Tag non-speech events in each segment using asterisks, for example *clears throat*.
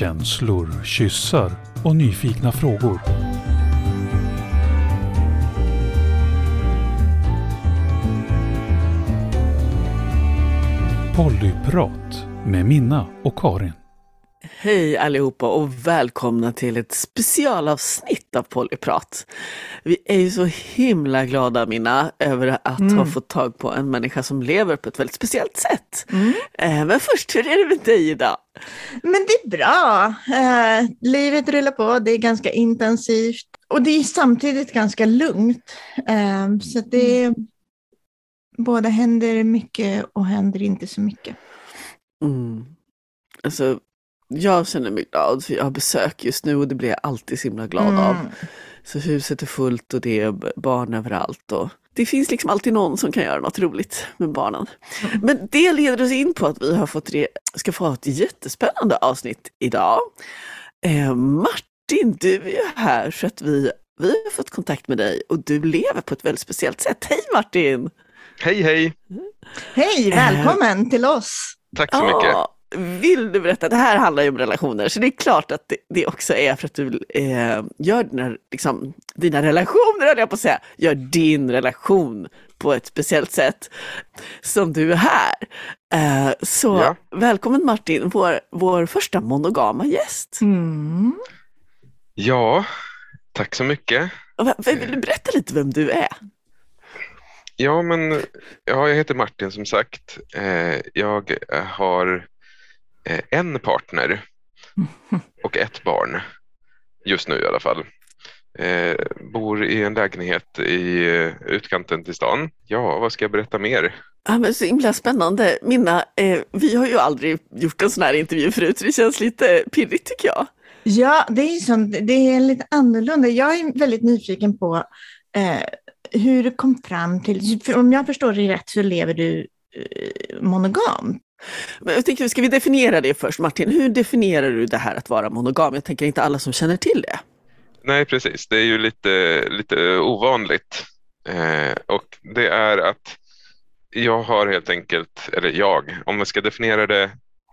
Känslor, kyssar och nyfikna frågor. Pollyprat med Minna och Karin. Hej allihopa och välkomna till ett specialavsnitt av Polyprat. Vi är ju så himla glada Minna över att Mm. ha fått tag på en människa som lever på ett väldigt speciellt sätt. Eh, Men först, hur är det med dig idag? Men det är bra. Eh, livet rullar på, det är ganska intensivt och det är samtidigt ganska lugnt. Eh, så det både händer mycket och händer inte så mycket. Mm. Alltså, jag känner mig glad för jag har besök just nu och det blir jag alltid så himla glad av. Mm. Så huset är fullt och det är barn överallt. Och det finns liksom alltid någon som kan göra något roligt med barnen. Men det leder oss in på att vi har fått re- ska få ha ett jättespännande avsnitt idag. Eh, Martin, du är ju här så att vi, vi har fått kontakt med dig och du lever på ett väldigt speciellt sätt. Hej Martin! Hej hej! Hej, välkommen till oss. Tack så mycket. Ja, vill du berätta? Det här handlar ju om relationer, så det är klart att det, det också är för att du eh, gör dina, liksom, dina relationer, höll jag på att säga, gör din relation på ett speciellt sätt som du är här. Eh, så Ja. välkommen Martin, vår, vår första monogama gäst. Mm. Ja, tack så mycket. Vill du berätta lite vem du är? Ja, men ja, jag heter Martin som sagt. Eh, jag har en partner *laughs* och ett barn. Just nu i alla fall. Eh, bor i en lägenhet i eh, utkanten till stan. Ja, vad ska jag berätta mer? Ja, men så himla spännande. Minna, eh, vi har ju aldrig gjort en sån här intervju förut, så det känns lite pirrigt tycker jag. Ja, det är, sånt, det är lite annorlunda. Jag är väldigt nyfiken på eh, hur du kom fram till, för om jag förstår det rätt så lever du eh, monogamt. Men jag tänker, ska vi definiera det först? Martin, hur definierar du det här att vara monogam? Jag tänker inte alla som känner till det. Nej, precis. Det är ju lite, lite ovanligt. Eh, och det är att jag har helt enkelt, eller jag, om man ska definiera det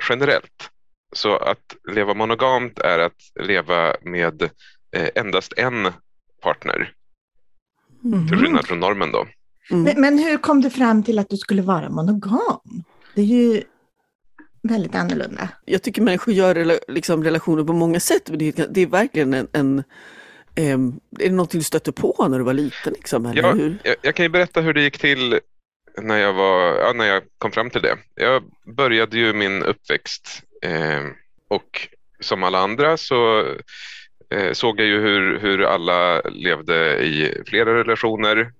generellt, så att leva monogamt är att leva med eh, endast en partner, till skillnad från normen då. Mm. Men, men hur kom du fram till att du skulle vara monogam? Det är ju väldigt annorlunda. Jag tycker människor gör rela- liksom, relationer på många sätt, men det är, det är verkligen en... en ehm, är det någonting du stötte på när du var liten? Liksom, eller Ja, hur? jag, jag kan ju berätta hur det gick till när jag, var, ja, när jag kom fram till det. Jag började ju min uppväxt eh, och som alla andra så eh, såg jag ju hur, hur alla levde i flera relationer.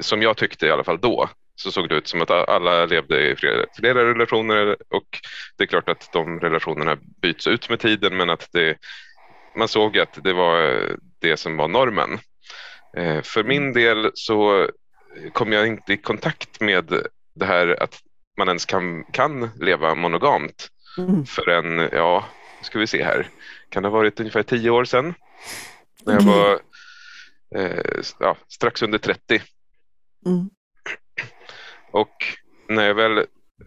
Som jag tyckte i alla fall då så såg det ut som att alla levde i flera, flera relationer och det är klart att de relationerna byts ut med tiden men att det, man såg att det var det som var normen. Eh, För min del så kom jag inte i kontakt med det här att man ens kan, kan leva monogamt Mm. förrän, ja, ska vi se här, kan det ha varit ungefär tio år sedan? När jag Okej. var eh, ja, strax under 30 Mm och när jag väl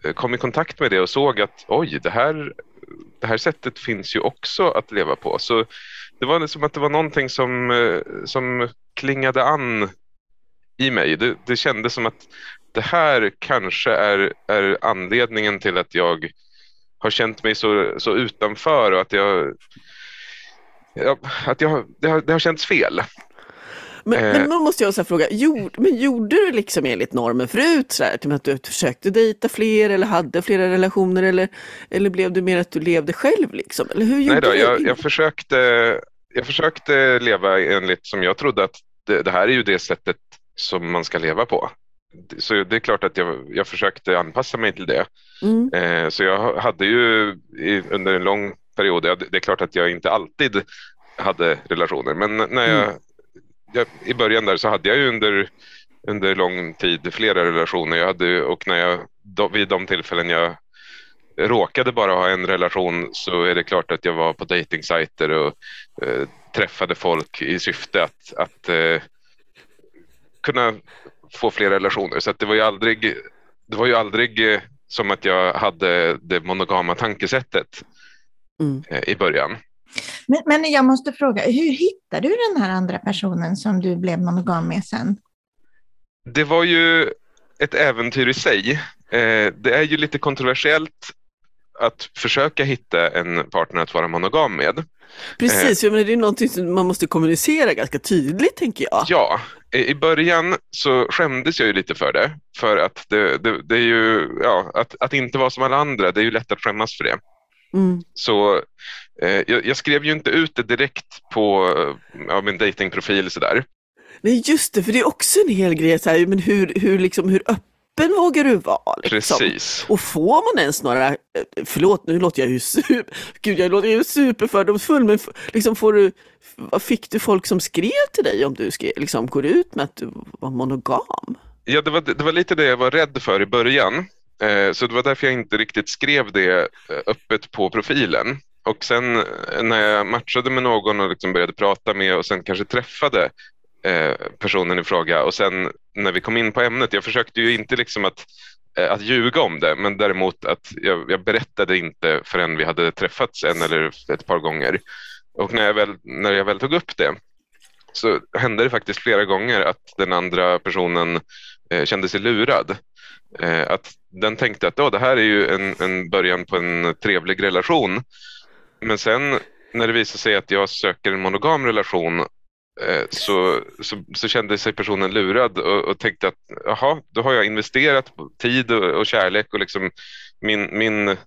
eh, kom i kontakt med det och såg att oj, det här, det här sättet finns ju också att leva på. Så det var som att det var någonting som, eh, som klingade an i mig. Det, det kändes som att det här kanske är, är anledningen till att jag har känt mig så, så utanför och att jag, att jag det, har, det har känts fel. Men, Eh. men då måste jag också fråga, gjorde, men gjorde du liksom enligt normen förut? Så här, typ att du försökte dejta fler eller hade flera relationer eller, eller blev det mer att du levde själv? Liksom? Eller hur gjorde Nej då, du? jag, jag, försökte, jag försökte leva enligt som jag trodde att det, det här är ju det sättet som man ska leva på. Så det är klart att jag, jag försökte anpassa mig till det. Mm. Eh, så jag hade ju i, under en lång period, det är klart att jag inte alltid hade relationer, men när jag, jag, i början där så hade jag ju under, under lång tid flera relationer. Jag hade, och när jag, då, vid de tillfällen jag råkade bara ha en relation så är det klart att jag var på dejtingsajter och eh, träffade folk i syfte att, att eh, kunna få fler relationer. Så det var ju aldrig, det var ju aldrig eh, som att jag hade det monogama tankesättet. Mm. eh, i början. Men, men jag måste fråga, hur hittade du den här andra personen som du blev monogam med sen? Det var ju ett äventyr i sig. Eh, det är ju lite kontroversiellt att försöka hitta en partner att vara monogam med. Precis, jag menar, det är någonting som man måste kommunicera ganska tydligt tänker jag. Ja, i i början så skämdes jag ju lite för det. För att det, det, det är ju, ja, att, att inte vara som alla andra, det är ju lätt att skämmas för det. Mm. Så eh, jag, jag skrev ju inte ut det direkt på eh, ja, min datingprofil sådär. Nej just det, för det är också en hel grej, så här, men hur, hur, liksom, hur öppen vågar du vara? Liksom? Precis. Och får man ens några, eh, förlåt nu låter jag ju super, *laughs* gud jag låter ju superfördomsfull, men liksom får du, vad fick du folk som skrev till dig om du skrev, liksom, går ut med att du var monogam? Ja, det var, det var lite det jag var rädd för i början. Eh, så det var därför jag inte riktigt skrev det eh, öppet på profilen. Och sen eh, när jag matchade med någon och liksom började prata med och sen kanske träffade personen i fråga och sen när vi kom in på ämnet, jag försökte ju inte liksom att, att ljuga om det, men däremot att jag, jag berättade inte förrän vi hade träffats en eller ett par gånger. Och när jag väl, när jag väl tog upp det så hände det faktiskt flera gånger att den andra personen eh, kände sig lurad. Eh, att den tänkte att oh, det här är ju en, en början på en trevlig relation. Men sen när det visade sig att jag söker en monogam relation eh, så, så, så kände sig personen lurad och, och tänkte att jaha, då har jag investerat tid och, och kärlek och liksom min, min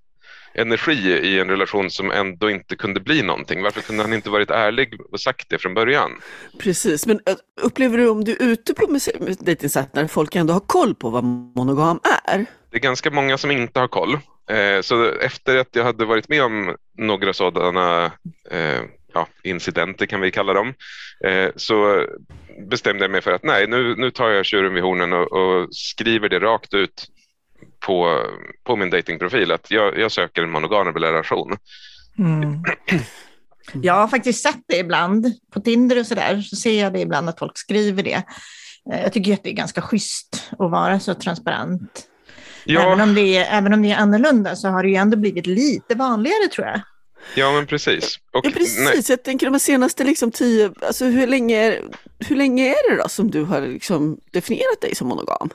energi i en relation som ändå inte kunde bli någonting. Varför kunde han inte varit ärlig och sagt det från början? Precis, men eh, upplever du om du är ute på dejtingsajter när folk ändå har koll på vad monogam är? Det är ganska många som inte har koll. Eh, så efter att jag hade varit med om några sådana eh, ja, incidenter kan vi kalla dem, eh, så bestämde jag mig för att nej, nu, nu tar jag tjuren vid hornen och, och skriver det rakt ut på, på min datingprofil att jag, jag söker en monogam relation. Mm. *clears throat* Jag har faktiskt sett det ibland på Tinder och sådär, så ser jag det ibland att folk skriver det. Eh, Jag tycker att det är ganska schysst att vara så transparent. Ja, Även, om det är, även om det är annorlunda så har det ju ändå blivit lite vanligare tror jag. ja men precis. Och, Ja nej, precis, jag tänker de senaste liksom tio, alltså hur länge, är, hur länge är det då som du har liksom definierat dig som monogam?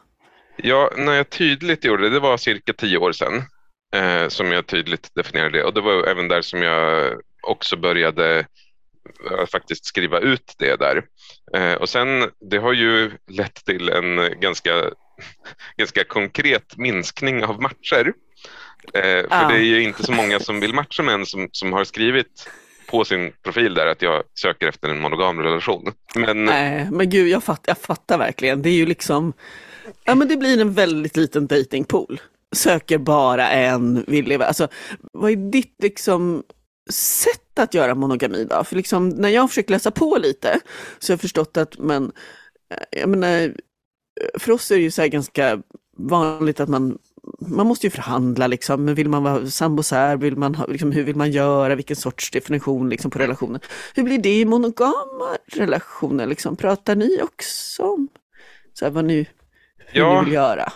Ja, när jag tydligt gjorde det, det var cirka tio år sedan eh, som jag tydligt definierade det. Och det var även där som jag också började eh, faktiskt skriva ut det där. Eh, och sen, det har ju lett till en ganska, *laughs* ganska konkret minskning av matcher. Eh, för Ah. det är ju inte så många som vill matcha med en som, som har skrivit på sin profil där att jag söker efter en monogam relation. Men Nej, men gud jag, fatt, jag fattar verkligen. Det är ju liksom, ja men det blir en väldigt liten datingpool. Söker bara en, vill leva. Alltså, vad är ditt liksom sätt att göra monogami då? För liksom, när jag har försökt läsa på lite så har jag förstått att man, eh, jag menar, eh, för oss är det ju så här ganska vanligt att man man måste ju förhandla liksom, men vill man vara sambosär, vill man ha, liksom, hur vill man göra, vilken sorts definition liksom, på relationen. Hur blir det i monogama relationer? Liksom? Pratar ni också om så här, vad ni, Ja. ni vill göra?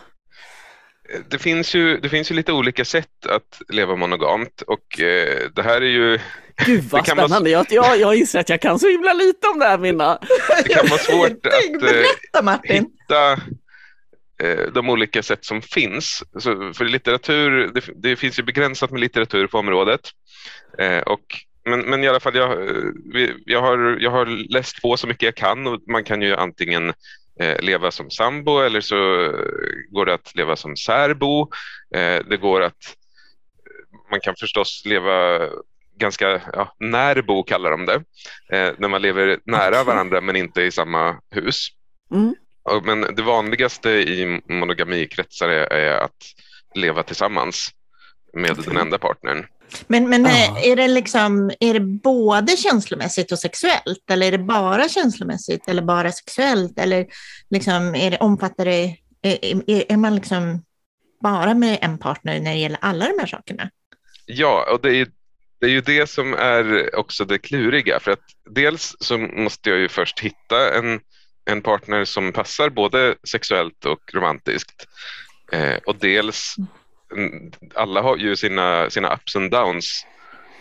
det finns, ju, det finns ju lite olika sätt att leva monogamt och eh, det här är ju Gud vad Det kan vara- spännande, jag, jag, jag inser att jag kan så himla lite om det här Minna. det kan vara svårt att eh, Berätta Martin! hitta eh, de olika sätt som finns. Så för litteratur, det, det finns ju begränsat med litteratur på området. Eh, och, men, men i alla fall, jag, eh, vi- jag, har, jag har läst på så mycket jag kan och man kan ju antingen leva som sambo eller så eh, går det att leva som särbo. Eh, det går att, man kan förstås leva ganska ja, närbo kallar de det, eh, när man lever nära varandra men inte i samma hus. Mm. Men det vanligaste i monogamikretsar är, är att leva tillsammans med den enda partnern. Men, men Ja. eh, är, det liksom, är det både känslomässigt och sexuellt? Eller är det bara känslomässigt eller bara sexuellt? Eller liksom, är det, omfattar det, är, är, är man liksom bara med en partner när det gäller alla de här sakerna? Ja, och det är, det är ju det som är också det kluriga. För att dels så måste jag ju först hitta en, en partner som passar både sexuellt och romantiskt. Eh, och dels, alla har ju sina, sina ups and downs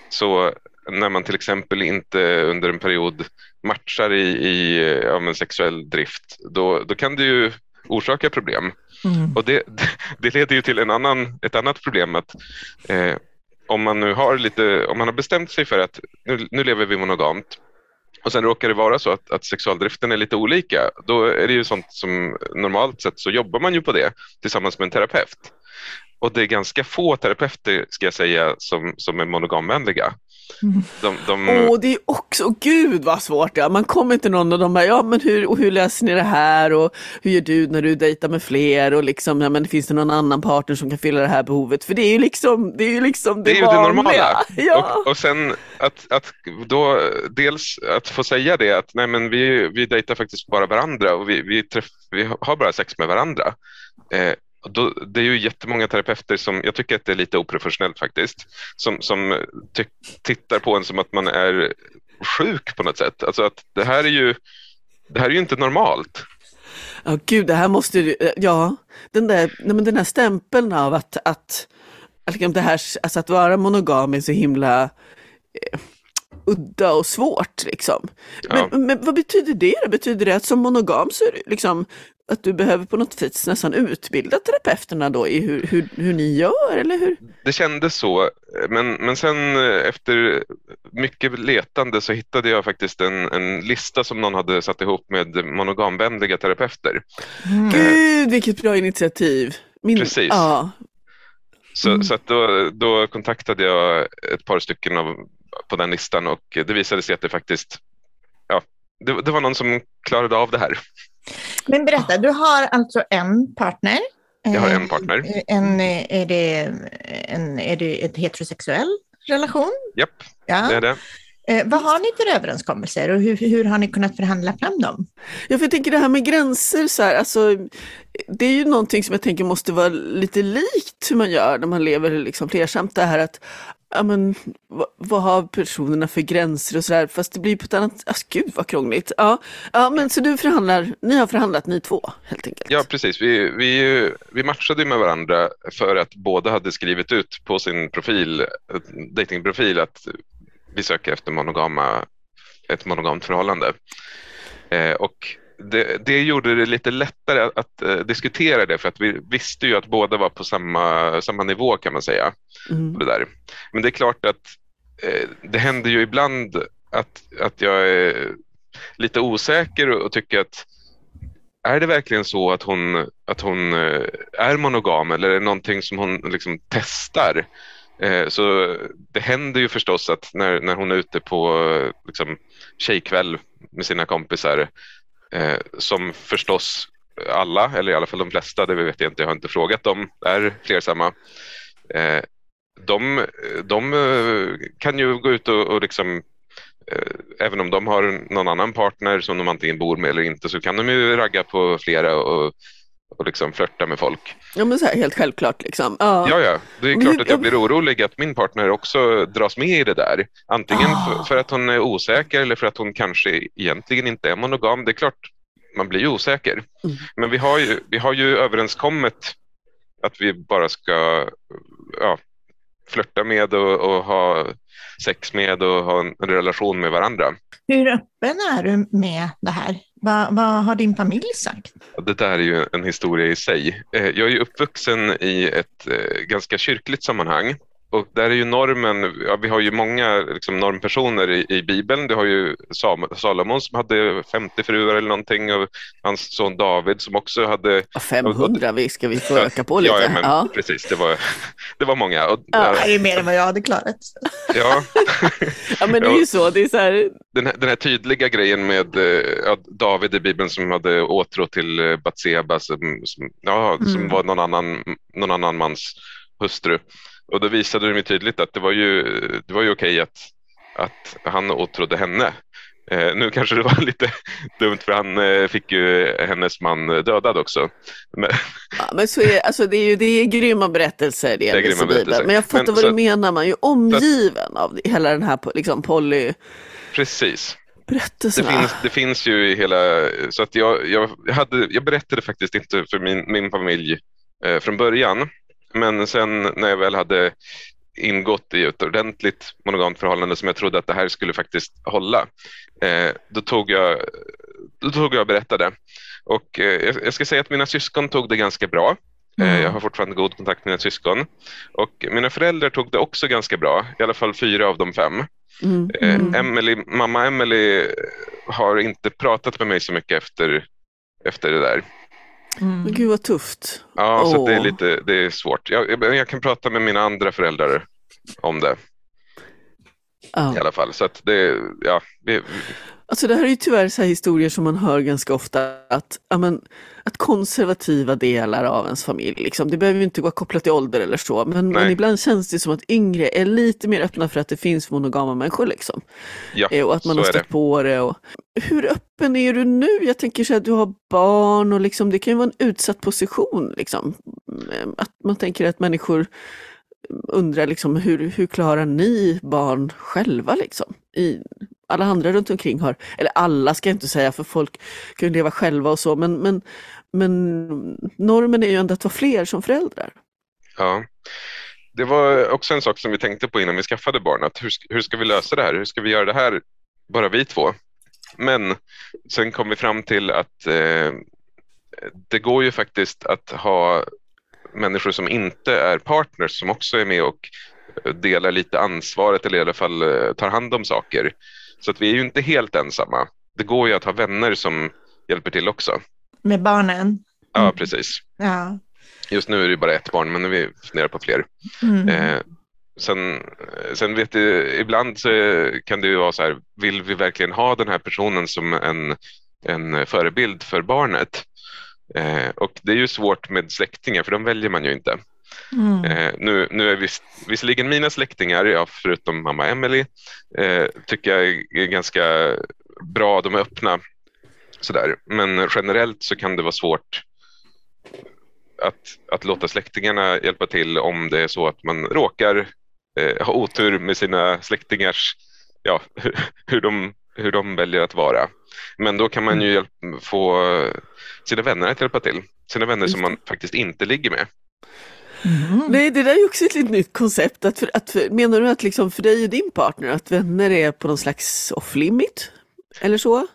Så när man till exempel inte under en period matchar i, i ja, sexuell drift, då, då kan det ju orsaka problem. Mm. Och det, *laughs* det leder ju till en annan, ett annat problem att eh, om man nu har lite, om man har bestämt sig för att nu, nu lever vi monogamt och sen råkar det vara så att, att sexualdriften är lite olika, då är det ju sånt som normalt sett så jobbar man ju på det tillsammans med en terapeut. Och det är ganska få terapeuter, ska jag säga, som, som är monogamvänliga. Mm. De, de, Åh, det är också, gud vad svårt det är. Man kommer till någon och de bara, ja men hur, och hur löser ni det här och hur gör du när du dejtar med fler och liksom, ja men finns det någon annan partner som kan fylla det här behovet? För det är ju liksom det, är ju liksom det, det är ju det normala. *laughs* Ja. Och, och sen att, att då dels att få säga det att nej men vi, vi dejtar faktiskt bara varandra och vi, vi, träff, vi har bara sex med varandra. Eh, då, det är ju jättemånga terapeuter som, jag tycker att det är lite oprofessionellt faktiskt, som, som ty, tittar på en som att man är sjuk på något sätt. Alltså att det här är ju, det här är ju inte normalt. Ja, gud, det här måste ju, ja, den där, nej, men den här stämpeln av att, att, att, liksom det här, alltså att vara monogam är så himla eh, udda och svårt liksom. Men, Ja. men vad betyder det? då? Betyder det att som monogam så är det liksom att du behöver på något vis nästan utbilda terapeuterna då i hur, hur, hur ni gör eller hur? Det kändes så, men, men sen eh, efter mycket letande så hittade jag faktiskt en, en lista som någon hade satt ihop med monogamvänliga terapeuter. Mm. Gud vilket bra initiativ! Min, Precis. Ja, Så, Mm. så då, då kontaktade jag ett par stycken av, på den listan och det visade sig att det faktiskt, ja, det, det var någon som klarade av det här. Men berätta, du har alltså en partner. Jag har Eh, en partner. En, eh, är, det en, är det ett heterosexuell relation? Japp, Ja. det är det. Eh, vad har ni för överenskommelser och hur, hur har ni kunnat förhandla fram dem? Ja, för jag tänker det här med gränser, så här, alltså, det är ju någonting som jag tänker måste vara lite likt hur man gör när man lever liksom flersamt. Det här att, ja men, vad, har personerna för gränser och sådär, fast det blir på ett annat, alltså, gud vad krångligt. Ja, ja, men så du förhandlar, ni har förhandlat ni två helt enkelt? Ja, precis. Vi, vi, vi matchade med varandra för att båda hade skrivit ut på sin profil, datingprofil att vi söker efter monogama, ett monogamt förhållande. Eh, och det, det gjorde det lite lättare att, att eh, diskutera det för att vi visste ju att båda var på samma, samma nivå kan man säga. Mm. Det där. Men det är klart att eh, det händer ju ibland att, att jag är lite osäker och, och tycker att är det verkligen så att hon, att hon eh, är monogam eller är det någonting som hon liksom testar? Eh, Så det händer ju förstås att när, när hon är ute på liksom, tjejkväll med sina kompisar eh, som förstås alla, eller i alla fall de flesta, det vet jag inte, jag har inte frågat dem, är flersamma. Eh, de, de eh, kan ju gå ut och, och liksom eh, Även om de har någon annan partner som de antingen bor med eller inte så kan de ju ragga på flera och, och liksom flörta med folk. Ja, men så här, helt självklart liksom. Ja. Ja, ja, det är Men klart hur- att jag blir orolig att min partner också dras med i det där. Antingen Ah. för, för att hon är osäker eller för att hon kanske egentligen inte är monogam. Det är klart, man blir ju osäker. Mm. Men vi har ju, vi har ju överenskommit att vi bara ska ja, flörta med och, och ha sex med och ha en relation med varandra. Hur öppen är du med det här? Va, vad har din familj sagt? Det där är ju en historia i sig. Eh, jag är ju uppvuxen i ett eh, ganska kyrkligt sammanhang. Och där är ju normen, ja, vi har ju många liksom, normpersoner i, i Bibeln. Du har ju Sam- Salomon som hade 50 fruar eller någonting och hans son David som också hade... Ja, 500 vi ska vi få öka på lite. Ja, ja, men Ja. precis. Det var, det var många. Och, Ja. Det är mer än vad jag hade klarat. ja, *laughs* ja, men det är ju så. Det är så här, den, här, den här tydliga grejen med eh, ja, David i Bibeln som hade åtrå till eh, Batseba som, som, ja, som Mm. var någon annan, någon annan mans hustru. Och då visade de ju tydligt att det var ju, det var ju okej att, att han åtrådde henne. Eh, nu kanske det var *laughs* lite dumt för han eh, fick ju hennes man dödad också. Men, Ja, men så är, alltså det, är ju, det är grymma berättelser det är är grymma vidare. berättelser. Men jag fattar Men vad så- du menar, man är ju omgiven av hela den här liksom, precis. Det finns, det finns ju i hela, så att jag, jag, hade, jag berättade faktiskt inte för min, min familj eh, från början. Men sen när jag väl hade ingått i ett ordentligt monogamt förhållande som jag trodde att det här skulle faktiskt hålla. Eh, då, tog jag, då tog jag och berättade. Och eh, jag ska säga att mina syskon tog det ganska bra. Eh, Mm. Jag har fortfarande god kontakt med mina syskon. Och mina föräldrar tog det också ganska bra, i alla fall fyra av de fem. Mm. Eh, Mm. Emily, mamma Emily har inte pratat med mig så mycket efter, efter det där. Mm. Men gud vad tufft. Ja, så det är lite det är svårt. Jag, jag, jag kan prata med mina andra föräldrar om det Ja. i alla fall. Så att det, ja, det, Alltså det här är ju tyvärr så här historier som man hör ganska ofta att, men, att konservativa delar av ens familj, liksom, det behöver ju inte vara kopplat till ålder eller så, men, men ibland känns det som att yngre är lite mer öppna för att det finns monogama människor. Liksom. ja Eh, Och att man har stött på det. Och... Hur öppen är du nu? Jag tänker så här, du har barn och liksom, det kan ju vara en utsatt position. Liksom. Mm, Att man tänker att människor undrar liksom, hur, hur klarar ni barn själva? Liksom? I, alla andra runt omkring har, eller alla ska jag inte säga för folk kan ju leva själva och så, men, men, men normen är ju ändå att vara fler som föräldrar. Ja. Det var också en sak som vi tänkte på innan vi skaffade barn. Att hur, ska- hur ska vi lösa det här? Hur ska vi göra det här bara vi två? Men sen kom vi fram till att eh, det går ju faktiskt att ha människor som inte är partners som också är med och delar lite ansvaret eller i alla fall eh, tar hand om saker. Så att vi är ju inte helt ensamma. Det går ju att ha vänner som hjälper till också. Med barnen. Ja, Mm. precis. Ja. Just nu är det bara ett barn, men vi funderar på fler. Mm. Eh, sen, sen vet du, ibland kan det ju vara så här, vill vi verkligen ha den här personen som en, en förebild för barnet? Eh, och det är ju svårt med släktingar, för de väljer man ju inte. Mm. Eh, nu, nu är vis, visserligen mina släktingar, ja, förutom mamma Emily, eh, tycker jag är ganska bra, de är öppna. Sådär. Men generellt så kan det vara svårt att, att låta släktingarna hjälpa till om det är så att man råkar eh, ha otur med sina släktingars, ja, *laughs* hur de, hur de väljer att vara. Men då kan man ju hjälp, få sina vänner att hjälpa till. Sina vänner som man faktiskt inte ligger med. Mm. Nej, det där är ju också ett litet nytt koncept. Att för, att för, menar du att liksom för dig och din partner, att vänner är på någon slags off-limit? Eller så?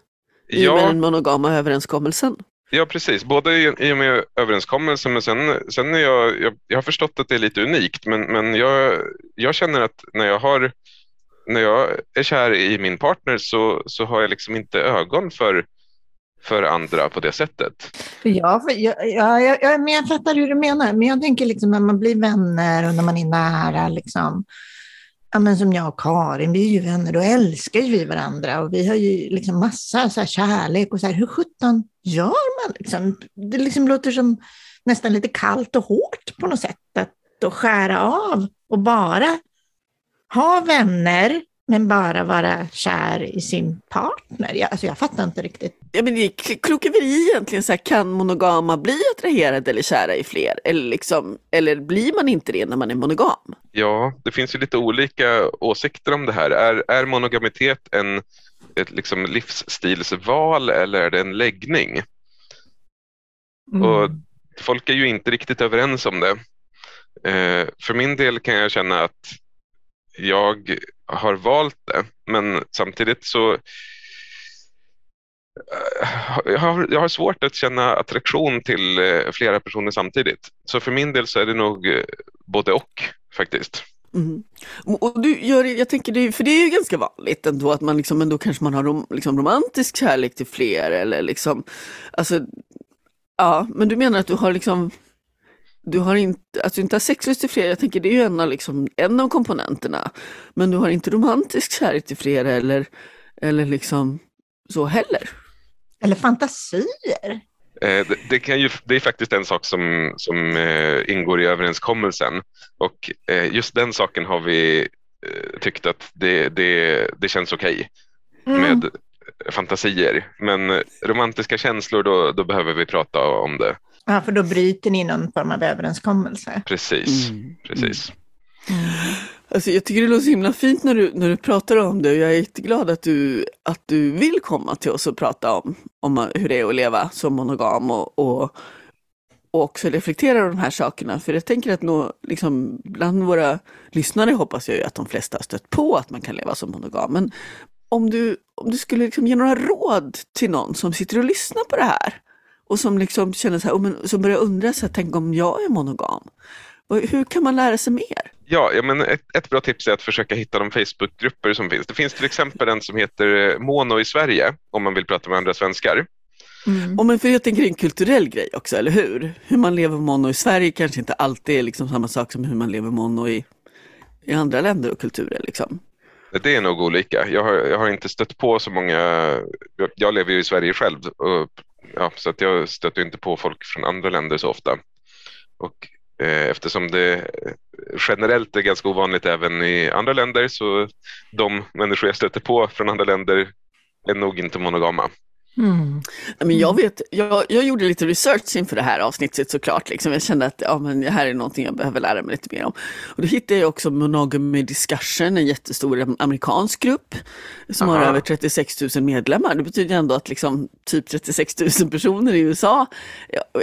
I och med Ja, den monogama överenskommelsen? ja, precis. Både i, i och med överenskommelsen men sen, sen är jag, jag, jag har förstått att det är lite unikt men, men jag, jag känner att när jag, har, när jag är kär i min partner så, så har jag liksom inte ögon för, för andra på det sättet. För jag, för jag, ja, jag, jag, men jag fattar hur du menar, men jag tänker liksom när man blir vänner och när man är nära, liksom, ja, men som jag och Karin, vi är ju vänner, då älskar ju vi varandra och vi har ju liksom massa så här kärlek och så här, hur sjutton gör man liksom? Det liksom låter som nästan lite kallt och hårt på något sätt att, att skära av och bara ha vänner men bara vara kär i sin partner. Jag, alltså jag fattar inte riktigt. Ja, men det är kl- klokeveri egentligen, så här, kan monogama bli attraherade eller kära i fler? Eller, liksom, eller blir man inte det när man är monogam? Ja, det finns ju lite olika åsikter om det här. Är, är monogamitet en, ett liksom livsstilsval eller är det en läggning? Och folk är ju inte riktigt överens om det. Eh, för min del kan jag känna att jag har valt det, men samtidigt så eh, jag har, jag har svårt att känna attraktion till eh, flera personer samtidigt. Så för min del så är det nog eh, både och faktiskt. Mm. Och du gör, jag tänker det, för det är ju ganska vanligt ändå att man liksom, ändå kanske man har rom, liksom romantisk kärlek till fler eller liksom, alltså, ja, men du menar att du har liksom, du har inte, att du inte har sexlust till fler, jag tänker det är ju en av, liksom, en av komponenterna, men du har inte romantisk kärlek till fler eller, eller liksom så heller. Eller fantasier. Eh, det, det, kan ju, det är faktiskt en sak som, som eh, ingår i överenskommelsen och eh, just den saken har vi tyckt att det, det, det känns okej Mm. med fantasier. Men romantiska känslor, då, då behöver vi prata om det. Ja, för då bryter ni någon form av överenskommelse. Precis. Mm. precis. Alltså jag tycker det låter så himla fint när du, när du pratar om det och jag är jätteglad att du, att du vill komma till oss och prata om, om hur det är att leva som monogam och, och, och också reflektera över de här sakerna. För jag tänker att nå, liksom, bland våra lyssnare hoppas jag ju att de flesta har stött på att man kan leva som monogam. Men om du, om du skulle liksom ge några råd till någon som sitter och lyssnar på det här och som liksom känner så här, oh, men, som börjar undra, så här, tänk om jag är monogam? Hur kan man lära sig mer? Ja, ja men ett, ett bra tips är att försöka hitta de Facebookgrupper som finns. Det finns till exempel en som heter Mono i Sverige, om man vill prata med andra svenskar. Mm. Och men för jag tänker det är en kulturell grej också, eller hur? Hur man lever mono i Sverige kanske inte alltid är liksom samma sak som hur man lever mono i, i andra länder och kulturer. Liksom. Det är nog olika. Jag har, jag har inte stött på så många, jag, jag lever ju i Sverige själv, och, ja, så att jag stöter inte på folk från andra länder så ofta. Och eh, eftersom det eh, generellt är ganska ovanligt även i andra länder så de människor jag stöter på från andra länder är nog inte monogama. Mm. Men jag, vet, jag, jag gjorde lite research inför det här avsnittet såklart. Liksom. Jag kände att ja, men det här är någonting jag behöver lära mig lite mer om. Och då hittade jag också Monogamy Discussion, en jättestor amerikansk grupp som Aha. har över 36 000 medlemmar. Det betyder ändå att liksom, typ 36 000 personer i USA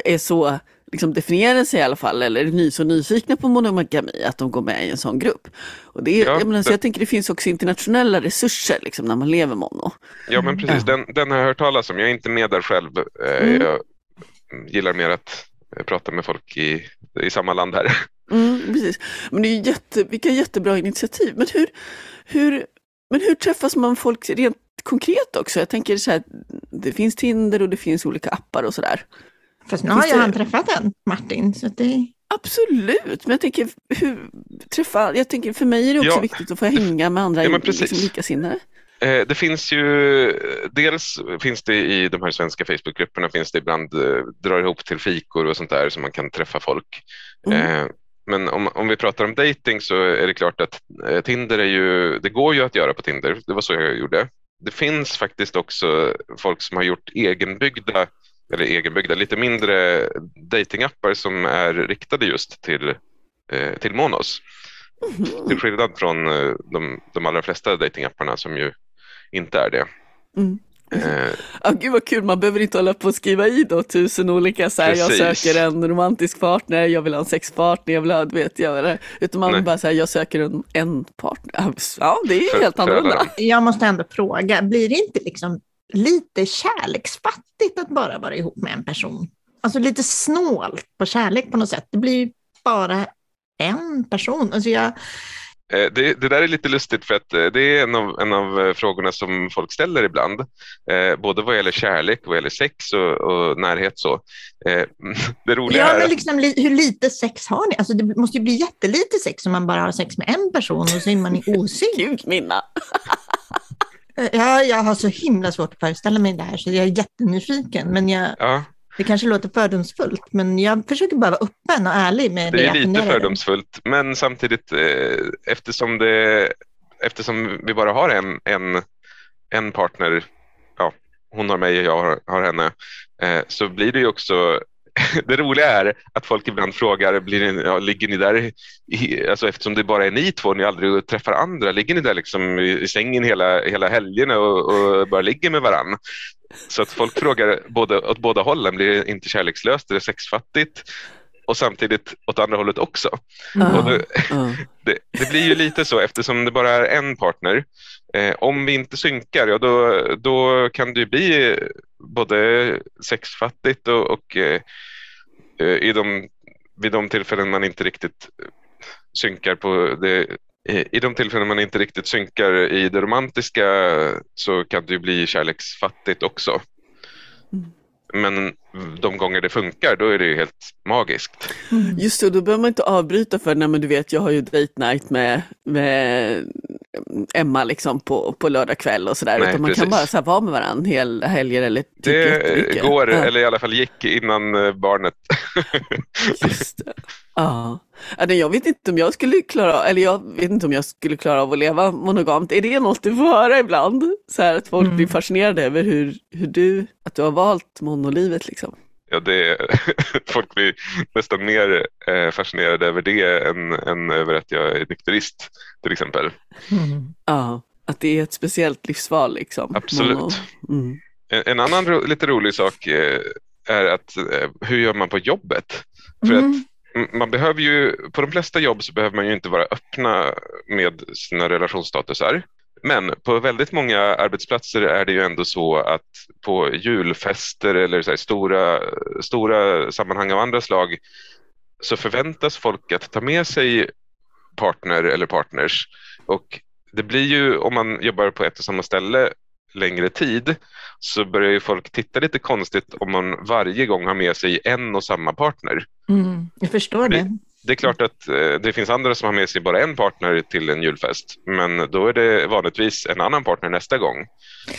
är så liksom definierar sig i alla fall, eller är så nyfikna på monogami, att de går med i en sån grupp. Och det är, ja, jag, menar, så jag tänker det finns också internationella resurser liksom, när man lever mono. Ja men precis, den, den har jag hört talas om. Jag är inte med där själv. Eh, mm. Jag gillar mer att eh, prata med folk i, i samma land här. Mm, precis. Men det är jätte, vilka jättebra initiativ. Men hur, hur, men hur träffas man folk rent konkret också? Jag tänker så här, det finns Tinder och det finns olika appar och sådär. Fast nu har ju han träffat en, Martin. Så det... Absolut, men jag tänker, hur, träffa, jag tänker för mig är det också ja. viktigt att få hänga med andra ja, liksom, likasinnade. Eh, det finns ju, dels finns det i de här svenska Facebookgrupperna finns det ibland, eh, drar ihop till fikor och sånt där så man kan träffa folk. Mm. Eh, men om, om vi pratar om dating så är det klart att Tinder är ju, det går ju att göra på Tinder, det var så jag gjorde. Det finns faktiskt också folk som har gjort egenbyggda eller egenbyggda, lite mindre datingappar som är riktade just till, eh, till monos. Mm. Till skillnad från eh, de, de allra flesta datingapparna som ju inte är det. Mm. Eh, ah, gud vad kul, man behöver inte hålla på och skriva i då tusen olika så här, jag söker en romantisk partner, jag vill ha en sexpartner, jag vill ha, vet jag, utan man Nej. bara säger jag söker en, en partner. Ja, det är för, helt annorlunda. Jag måste ändå fråga, blir det inte liksom lite kärleksfattigt att bara vara ihop med en person. Alltså lite snålt på kärlek på något sätt. Det blir bara en person. Alltså jag... Eh, det, det, där är lite lustigt för att eh, det är en av, en av eh, frågorna som folk ställer ibland. både vad gäller kärlek, vad gäller sex och, och närhet. Så. *laughs* det roliga ja, är... men liksom, hur lite sex har ni? Alltså, det måste ju bli jättelite sex om man bara har sex med en person och så är man i osynk. *laughs* Gud, Minna! Ja, jag har så himla svårt att föreställa mig det här, så jag är jättenyfiken. Men jag, ja. det kanske låter fördomsfullt, men jag försöker bara vara öppen och ärlig med det, det är lite fördomsfullt, men samtidigt eh, eftersom, det, eftersom vi bara har en, en, en partner, ja, hon har mig och jag har, har henne, eh, så blir det ju också *laughs* det roliga är att folk ibland frågar, blir ni, ja, ligger ni där, i, alltså eftersom det bara är ni två, ni aldrig träffar andra, ligger ni där liksom i, i sängen hela, hela helgerna och, och bara ligger med varann? Så att folk frågar både, åt båda hållen, blir det inte kärlekslöst, är det sexfattigt? Och samtidigt åt andra hållet också. Mm. Det, mm. det, det, blir ju lite så eftersom det bara är en partner. Eh, om vi inte synkar, ja, då, då kan det bli både sexfattigt och, och eh, eh, i de, vid de tillfällen man inte riktigt synkar på det i de tillfällen man inte riktigt synkar i det romantiska så kan det ju bli kärleksfattigt också. Mm. Men de gånger det funkar, då är det ju helt magiskt. Mm. Just det, då behöver man inte avbryta för, nej men du vet, jag har ju date night med, med Emma liksom på, på lördag kväll och sådär. Utan man precis. kan bara så här, vara med varandra hela helger eller typ Det går, ja. eller i alla fall gick innan eh, barnet. *laughs* Just det. Ja. Jag vet inte om jag skulle klara eller jag vet inte om jag skulle klara av att leva monogamt. Är det något du får höra ibland? Så här, att folk mm. blir fascinerade över hur, hur du, att du har valt monolivet liksom. Ja, det, *laughs* folk blir nästan mer eh, fascinerade över det än, än över att jag är nykterist till exempel. Mm. Ja, att det är ett speciellt livsval liksom. Absolut. Mm. En, en, annan ro, lite rolig sak eh, är att eh, hur gör man på jobbet? För Mm. att man behöver ju, på de flesta jobb så behöver man ju inte vara öppna med sina relationsstatusar. Men på väldigt många arbetsplatser är det ju ändå så att på julfester eller så här stora, stora sammanhang av andra slag så förväntas folk att ta med sig partner eller partners. Och det blir ju, om man jobbar på ett och samma ställe längre tid, så börjar ju folk titta lite konstigt om man varje gång har med sig en och samma partner. Mm. Jag förstår det. Det är klart att eh, det finns andra som har med sig bara en partner till en julfest, men då är det vanligtvis en annan partner nästa gång.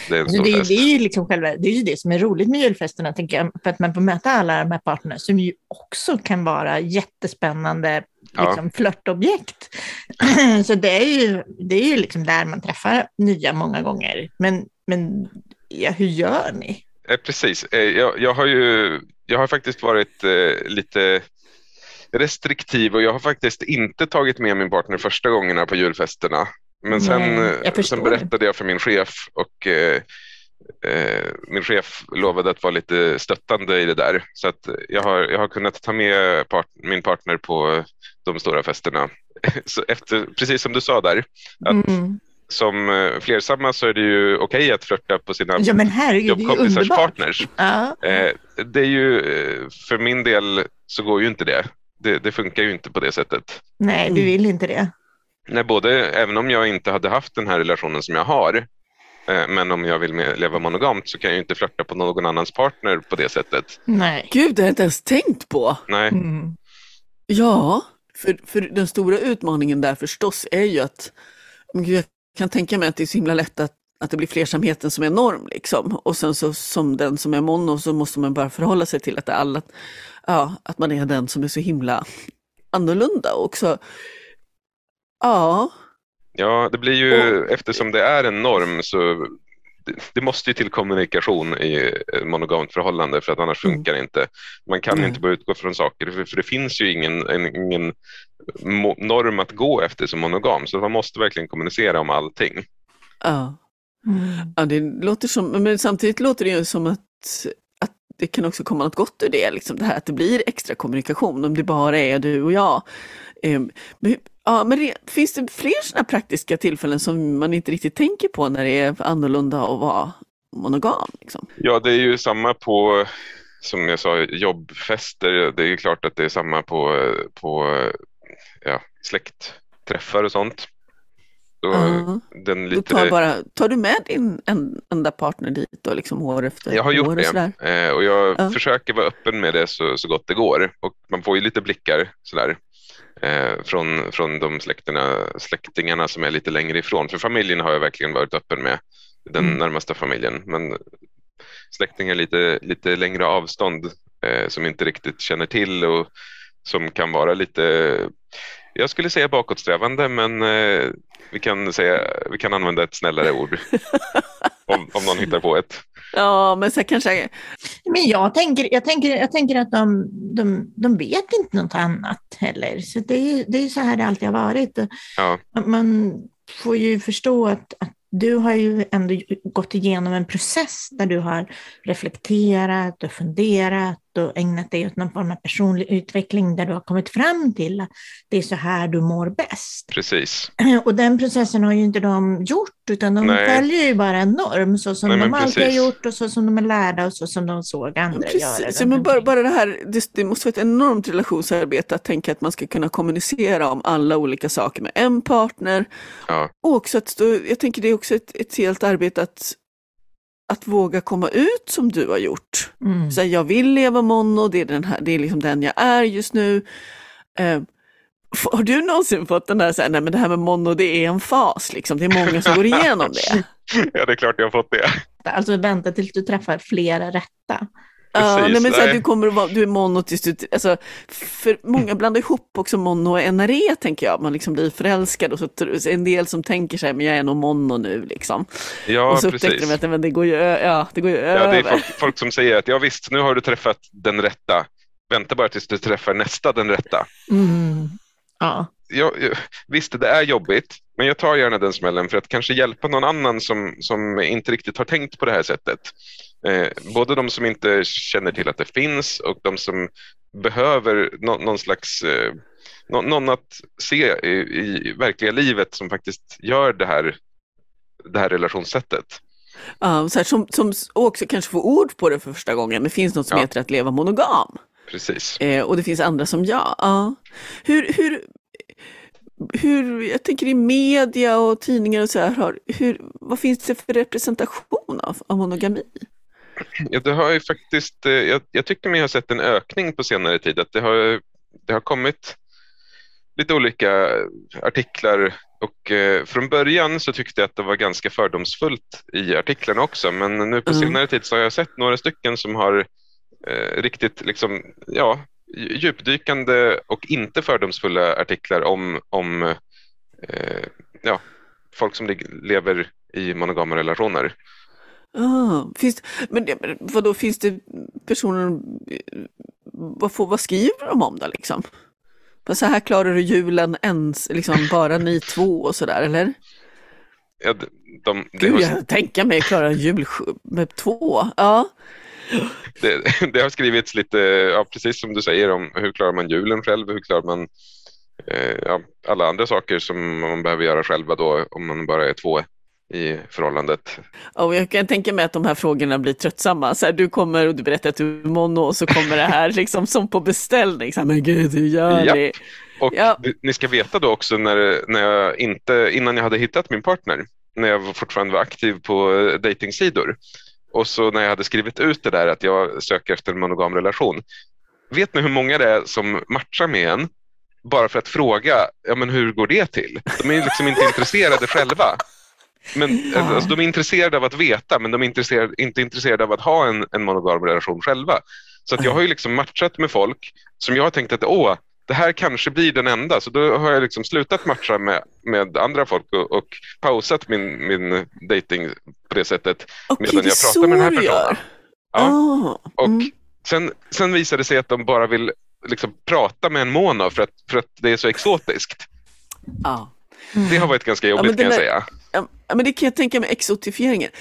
Det är Alltså det, är- det, är liksom själva, det är ju det som är roligt med julfesterna, tänker jag, för att man får möta alla de här partnerna som ju också kan vara jättespännande Ja. liksom, flörtobjekt. *clears throat* Så det är ju, det är ju liksom där man träffar nya många gånger. Men, men ja, hur gör ni? Eh, Precis. Eh, Jag, jag, har ju, jag har faktiskt varit lite restriktiv och jag har faktiskt inte tagit med min partner första gångerna på julfesterna. Men sen, Nej, eh, sen berättade jag för min chef och eh, eh, min chef lovade att vara lite stöttande i det där. Så att jag har, jag har kunnat ta med part, min partner på de stora festerna. *laughs* Så efter, precis som du sa där, att Mm. som eh, flersamma så är det ju okej att flörta på sina Ja men herregud, det är ju jobbkompisars partners. Ja. Eh, det är ju, eh, för min del så går ju inte det. Det. Det funkar ju inte på det sättet. Nej, du vill inte det. Nej, både, även om jag inte hade haft den här relationen som jag har, eh, men om jag vill leva monogamt så kan jag ju inte flörta på någon annans partner på det sättet. Nej. Gud, det har jag inte ens tänkt på. Nej, Mm. Ja, för, för den stora utmaningen där förstås är ju att jag kan tänka mig att det är så himla lätt att, att det blir flersamheten som är norm. Liksom. Och sen så som den som är mono så måste man bara förhålla sig till att, det är alla, ja, att man är den som är så himla annorlunda också. Ja, ja, det blir ju, eftersom det är en norm så det, det måste ju till kommunikation i monogamt förhållande för att annars Mm. funkar det inte. Man kan Nej. inte bara utgå från saker för, för det finns ju ingen, en, ingen norm att gå efter som monogam så man måste verkligen kommunicera om allting. ja. Mm. ja, det låter som, men samtidigt låter det ju som att, att det kan också komma något gott ur det, liksom det här att det blir extra kommunikation om det bara är du och jag. Men, ja, men det, finns det fler sådana praktiska tillfällen som man inte riktigt tänker på när det är annorlunda att vara monogam? Liksom? Ja, det är ju samma på, som jag sa, jobbfester. Det är ju klart att det är samma på, på ja, släktträffar och sånt. Då, Ja. den lite, tar, bara, tar du med din en, enda partner dit då, liksom år efter jag har gjort och det sådär? eh, och jag Ja. försöker vara öppen med det så, så gott det går. Och man får ju lite blickar sådär, eh, från, från de släktingarna som är lite längre ifrån. För familjen har jag verkligen varit öppen med, den Mm. närmaste familjen. Men släktingar lite, lite längre avstånd eh, som inte riktigt känner till och som kan vara lite, jag skulle säga bakåtsträvande, men eh, vi, kan säga, vi kan använda ett snällare ord *laughs* om, om någon hittar på ett. Ja, men så kanske, Men jag tänker, jag tänker, jag tänker att de, de, de vet inte något annat heller. Så det är, ju- det är så här det alltid har varit. Ja, Man får ju förstå att, att du har ju ändå gått igenom en process där du har reflekterat och funderat och ägnat dig åt någon form av personlig utveckling där du har kommit fram till att det är så här du mår bäst. precis. *clears throat* Och den processen har ju inte de gjort, utan de Nej. följer ju bara en norm, så som Nej, de alltid har precis. gjort och så som de är lärda och så som de såg andra göra. Precis, men bara, bara det här, det, det måste vara ett enormt relationsarbete att tänka att man ska kunna kommunicera om alla olika saker med en partner. Ja, Och också att, jag tänker det är också ett, ett helt arbete att, att våga komma ut som du har gjort. Mm. Så här, jag vill leva mono, det är, den här, det är liksom den jag är just nu. Eh, har du någonsin fått den där, så här, nej men det här med mono det är en fas, liksom. det är många som går igenom det. *laughs* ja, det är klart jag har fått det. Alltså vänta tills du träffar flera rätta. Ja, nej, men så här, du, kommer att vara, du är mono tills du, alltså, för många blandar ihop också mono och NRE tänker jag, man liksom blir förälskad och så en del som tänker sig, men jag är nog mono nu liksom. Ja, och så upptäcker precis. de att men det går ju, ja, det går ju Ja, över. det är folk, folk som säger att ja visst, nu har du träffat den rätta. Vänta bara tills du träffar nästa den rätta. Mm. Ja. Ja, ja, visst, det är jobbigt, men jag tar gärna den smällen för att kanske hjälpa någon annan som, som inte riktigt har tänkt på det här sättet. Eh, både de som inte känner till att det finns och de som behöver nå någon slags eh, nå någon att se i, i, verkliga livet som faktiskt gör det här, det här relationssättet. Ja, så här, som, som också kanske får ord på det för första gången. Det finns något som Ja. heter att leva monogam. Precis. Eh, och det finns andra som ja. ja. Hur, hur, hur, jag tänker i media och tidningar och så här, har, hur, vad finns det för representation av, av monogami? Ja, det har ju faktiskt, eh, jag, jag tycker mig ha sett en ökning på senare tid. Att det, har, det har kommit lite olika artiklar och eh, från början så tyckte jag att det var ganska fördomsfullt i artiklarna också. Men nu på Mm. senare tid så har jag sett några stycken som har eh, riktigt liksom, ja, djupdykande och inte fördomsfulla artiklar om, om eh, ja, folk som lever i monogama relationer. Ah, finns, men men vadå, finns det personer, vad, får, vad skriver de om då liksom? Vad Så här klarar du julen ens, liksom bara ni två och sådär, eller? Ja, de, de, Gud, har, jag tänker mig klara en jul med två. Ja, det, det har skrivits lite, ja, precis som du säger, om hur klarar man julen själv, hur klarar man eh, ja, alla andra saker som man behöver göra själva då om man bara är två i förhållandet. och jag kan tänka mig att de här frågorna blir tröttsamma. Så här, du kommer och du berättar att du är mono och så kommer det här *laughs* liksom som på beställning. Så här, men gud, hur gör Japp. ni? Och Ja. ni ska veta då också när, när jag inte, innan jag hade hittat min partner, när jag fortfarande var aktiv på eh, datingsidor och så när jag hade skrivit ut det där att jag söker efter en monogam relation. Vet ni hur många det är som matchar med en bara för att fråga, ja men hur går det till? De är liksom inte *laughs* intresserade själva. Men, Ja. alltså, de är intresserade av att veta men de är intresserade, inte intresserade av att ha en, en monogam relation själva. Så att jag har ju liksom matchat med folk som jag har tänkt att åh, det här kanske blir den enda. Så då har jag liksom slutat matcha med, med andra folk och, och pausat min, min dating på det sättet. Okej, Medan är jag pratar med den här personen. Ja. Ah, Och mm. sen, sen visar det sig att de bara vill liksom prata med en mono för att, för att det är så exotiskt. ja. Det har varit ganska jobbigt den kan jag där- säga. Ja, men det kan jag tänka mig, exotifieringen.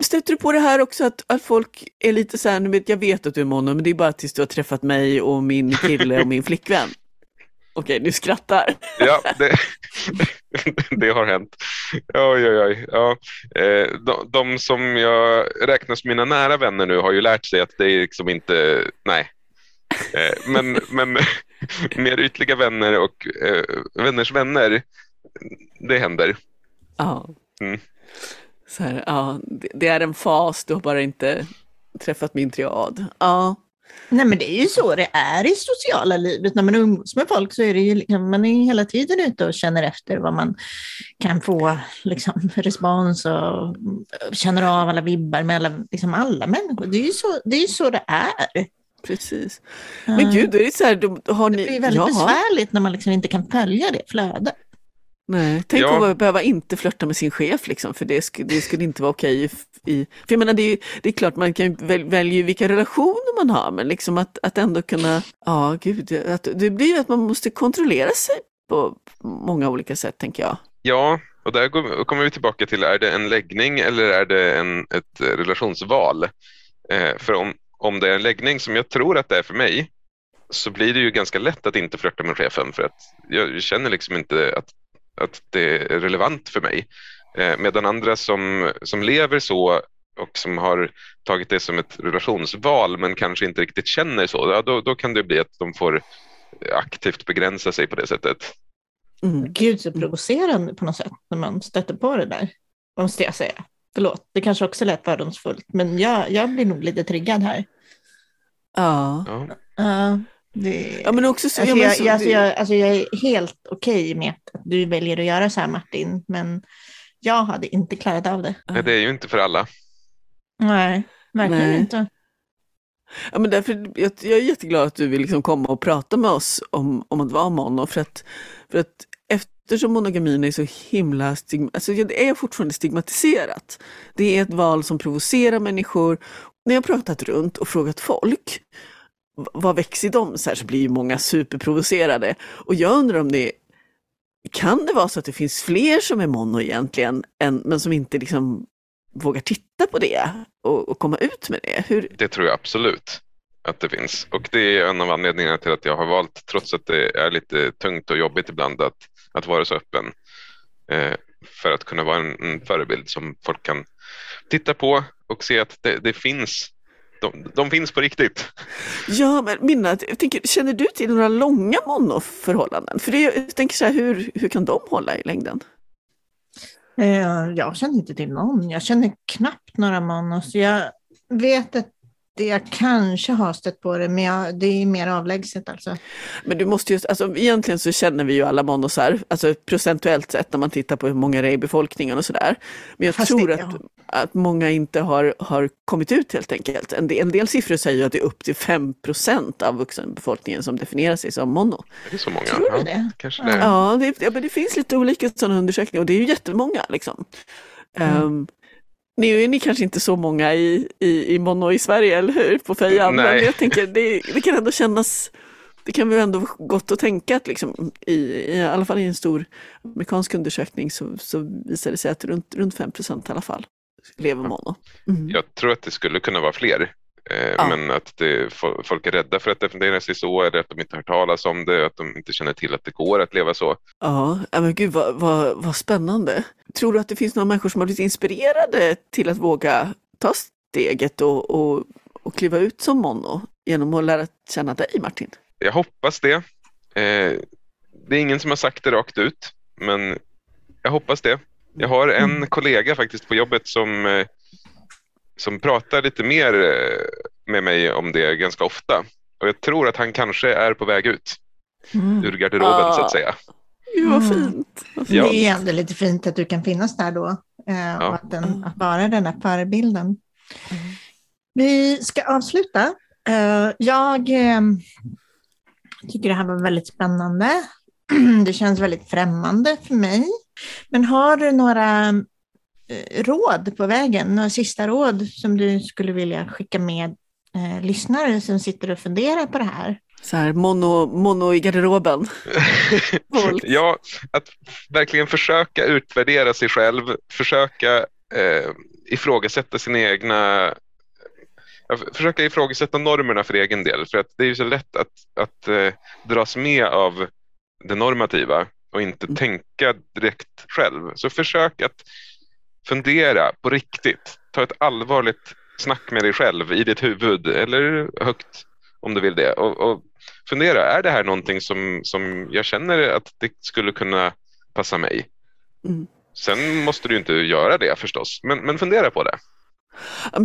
Stöter du på det här också att, att folk är lite så här, nu vet, jag vet att du är mono, men det är bara tills du har träffat mig och min kille och min flickvän. *laughs* Okej, du skrattar. Ja, det, *laughs* det har hänt. Oj, oj, oj. Ja. Eh, De, de som jag räknar som mina nära vänner nu har ju lärt sig att det är liksom inte, nej. Eh, Men, men *laughs* mer ytliga vänner och eh, vänners vänner, det händer. Ja. Mm. Så här, ja, det, det är en fas, du har bara inte träffat min triad. Ja, Nej men det är ju så det är i sociala livet. När man umgås med folk så är det ju liksom, man är ju hela tiden ute och känner efter vad man kan få liksom, *laughs* respons och känner av alla vibbar med alla, liksom alla människor. Det är ju så det är, så det är. precis. Men gud, då är det så här, har ni... det blir väldigt ja, besvärligt när man liksom inte kan följa det flödet. Nej. Tänk Ja. att behöva inte flörta med sin chef, liksom, för det, sk det skulle inte vara okej. i, i, för jag menar, det är, det är klart, man kan väl, välja vilka relationer man har, men liksom att, att ändå kunna... Ja, gud, att, det blir ju att man måste kontrollera sig på många olika sätt, tänker jag. Ja, och där går- kommer vi tillbaka till, är det en läggning eller är det en, ett eh, relationsval? Eh, för om, om det är en läggning som jag tror att det är för mig så blir det ju ganska lätt att inte flörta med chefen för att jag känner liksom inte att, att det är relevant för mig. Eh, medan andra som, som lever så och som har tagit det som ett relationsval men kanske inte riktigt känner så, ja, då, då kan det bli att de får aktivt begränsa sig på det sättet. Mm. Gud så provocerande på något sätt när man stöter på det där. Måste jag säga. Förlåt, det kanske också lät fördomsfullt, men jag, jag blir nog lite triggad här. Ja. Ja. Ja, det... ja, men också så... Alltså ja, men jag, så jag, alltså jag, alltså jag är helt okej med att du väljer att göra så här Martin, men jag hade inte klarat av det. Nej, det är ju inte för alla. Nej, verkligen Nej. inte. Ja, men därför, jag, jag är jätteglad att du vill liksom komma och prata med oss om, om att vara mono. För att, för att eftersom monogamin är så himla stigma, alltså det är fortfarande stigmatiserat. Det är ett val som provocerar människor. När jag har pratat runt och frågat folk, vad växer i dem? Så, här, så blir ju många superprovocerade. Och jag undrar om det kan det vara så att det finns fler som är mono egentligen, än, men som inte liksom vågar titta på det och, och komma ut med det? Hur... Det tror jag absolut att det finns. Och det är en av anledningarna till att jag har valt, trots att det är lite tungt och jobbigt ibland, att, att vara så öppen. Eh, för att kunna vara en, en, förebild som folk kan titta på och se att det, det finns de, de, finns på riktigt. Ja, men Minna, tänker, känner du till några långa monoförhållanden? För det, jag tänker så här, hur, hur kan de hålla i längden? Eh, jag känner inte till någon. Jag känner knappt några monos. Jag vet att jag kanske har stött på det, men jag, det är mer avlägset alltså. Men du måste ju, alltså egentligen så känner vi ju alla monosar, alltså procentuellt sett när man tittar på hur många det är i befolkningen och sådär. Men jag Fast tror det, att, ja. att många inte har, har kommit ut helt enkelt. En del, en del siffror säger att det är upp till 5% av vuxenbefolkningen som definierar sig som mono. Är det så många? Tror du det? Kanske det. Ja, det, ja, men det finns lite olika sådana undersökningar och det är ju jättemånga liksom. Mm. Um, nu är ni kanske inte så många i, i, i Mono i Sverige, eller hur? På Fejan. Men jag tänker, det, det kan ändå kännas, det kan väl ändå gott att tänka att liksom, i, i alla fall i en stor amerikansk undersökning så, så visar det sig att runt, runt 5 procent i alla fall lever mono. Mm. Jag tror att det skulle kunna vara fler. Eh, ja. Men att det, folk är rädda för att definiera sig så eller att de inte har hört talas om det, att de inte känner till att det går att leva så. Ja, men gud vad, vad, vad spännande. Tror du att det finns några människor som har blivit inspirerade till att våga ta steget och, och, och kliva ut som mono genom att lära känna dig Martin? Jag hoppas det. Eh, det är ingen som har sagt det rakt ut, men jag hoppas det. Jag har en mm. kollega faktiskt på jobbet som eh, som pratar lite mer eh, med mig om det ganska ofta. Och jag tror att han kanske är på väg ut mm. ur garderoben ah. så att ah. säga. Gud vad fint. Vad fint. Det är ändå lite fint att du kan finnas där då eh, ja. och att, den, att vara den här förebilden. Mm. Vi ska avsluta. Uh, jag uh, tycker det här var väldigt spännande. *clears throat* det känns väldigt främmande för mig. Men har du några Eh, råd på vägen? Några sista råd som du skulle vilja skicka med eh, lyssnare som sitter och funderar på det här? Så här, mono, mono i garderoben. *laughs* ja, att verkligen försöka utvärdera sig själv, försöka eh, ifrågasätta sina egna försöka ifrågasätta normerna för egen del. För att det är ju så lätt att, att eh, dras med av det normativa och inte mm. tänka direkt själv. Så försök att fundera på riktigt. Ta ett allvarligt snack med dig själv i ditt huvud eller högt om du vill det. Och, och fundera, är det här någonting som, som jag känner att det skulle kunna passa mig? Mm. Sen måste du inte göra det förstås, men, men fundera på det.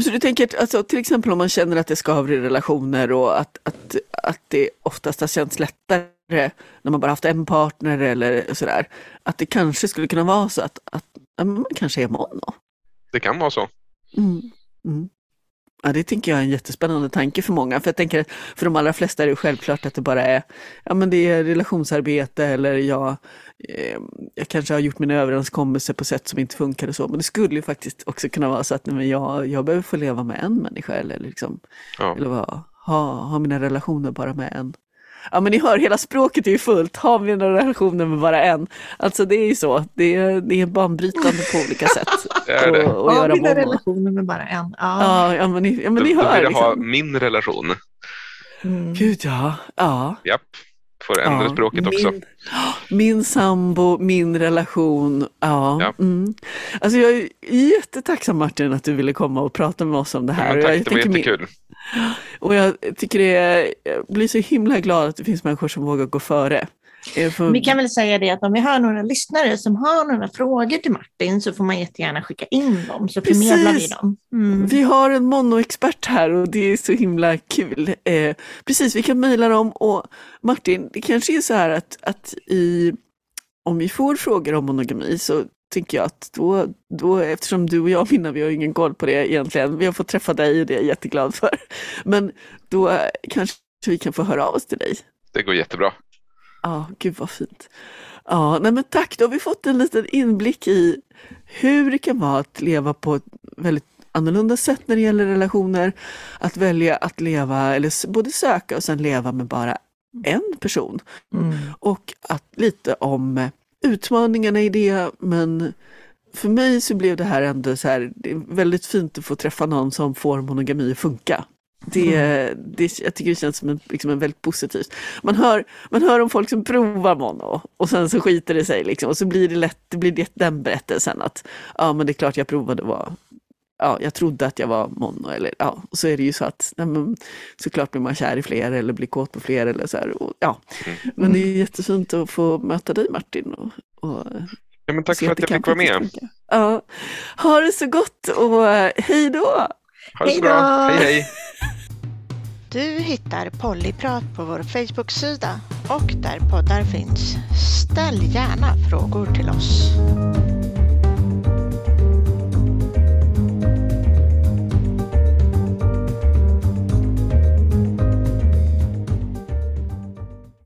så du tänker alltså, till exempel om man känner att det skaver i relationer och att, att, att det oftast har känts lättare när man bara haft en partner eller sådär. Att det kanske skulle kunna vara så att, att man kanske är mono. Det kan vara så. Mm. Mm. Ja, det tänker jag är en jättespännande tanke för många. För jag tänker för de allra flesta är det självklart att det bara är, ja men det är relationsarbete eller jag, eh, jag kanske har gjort mina överenskommelser på sätt som inte funkar och så. Men det skulle ju faktiskt också kunna vara så att nej, men jag, jag behöver få leva med en människa eller, liksom, ja. eller vad, ha, ha mina relationer bara med en. Ja men ni hör, hela språket är ju fullt. Har vi några relationer med bara en? Alltså det är ju så. Det är, det är banbrytande på olika sätt. *laughs* det är det. Och, och Har vi några relationer med bara en? Ja, ja, ja men ni, ja, men ni hör. Då vill jag liksom. ha min relation. Mm. Gud ja. ja. Japp. Får ändra ja, språket min, också. Min sambo, min relation. Ja. ja. Mm. Alltså jag är jättetacksam Martin att du ville komma och prata med oss om det här. Ja, tack, jag det var jättekul. Min, och jag tycker det är, jag blir så himla glad att det finns människor som vågar gå före. För... Vi kan väl säga det att om vi har några lyssnare som har några frågor till Martin så får man jättegärna skicka in dem så Precis. förmedlar vi dem. Mm. Vi har en monoexpert här och det är så himla kul. Eh, precis, vi kan mejla dem och Martin, det kanske är så här att, att i, om vi får frågor om monogami så tänker jag att då, då, eftersom du och jag Minna, vi har ingen koll på det egentligen, vi har fått träffa dig och det är jag jätteglad för. Men då kanske vi kan få höra av oss till dig. Det går jättebra. Ja, gud vad fint. Ja, nej men tack, då har vi fått en liten inblick i hur det kan vara att leva på ett väldigt annorlunda sätt när det gäller relationer. Att välja att leva, eller både söka och sen leva med bara en person. Mm. Och att lite om utmaningarna i det, men för mig så blev det här ändå så här, det är väldigt fint att få träffa någon som får monogami att funka. Det, det, jag tycker det känns som en, liksom en väldigt positivt. Man hör, man hör om folk som provar mono och sen så skiter det sig liksom, och så blir det lätt, det blir det, den berättelsen att ja men det är klart jag provade var ja, jag trodde att jag var mono eller ja, och så är det ju så att nej, men, såklart blir man kär i fler eller blir kåt på fler eller så här, och, ja. Men det är jättefint att få möta dig Martin och, och Ja, men tack se för att det jag kan fick vara med. funka. Ja. Ha det så gott och eh, hej då! Ha det så bra. Hej hej! Du hittar Pollyprat på vår Facebook-sida och där poddar finns. Ställ gärna frågor till oss.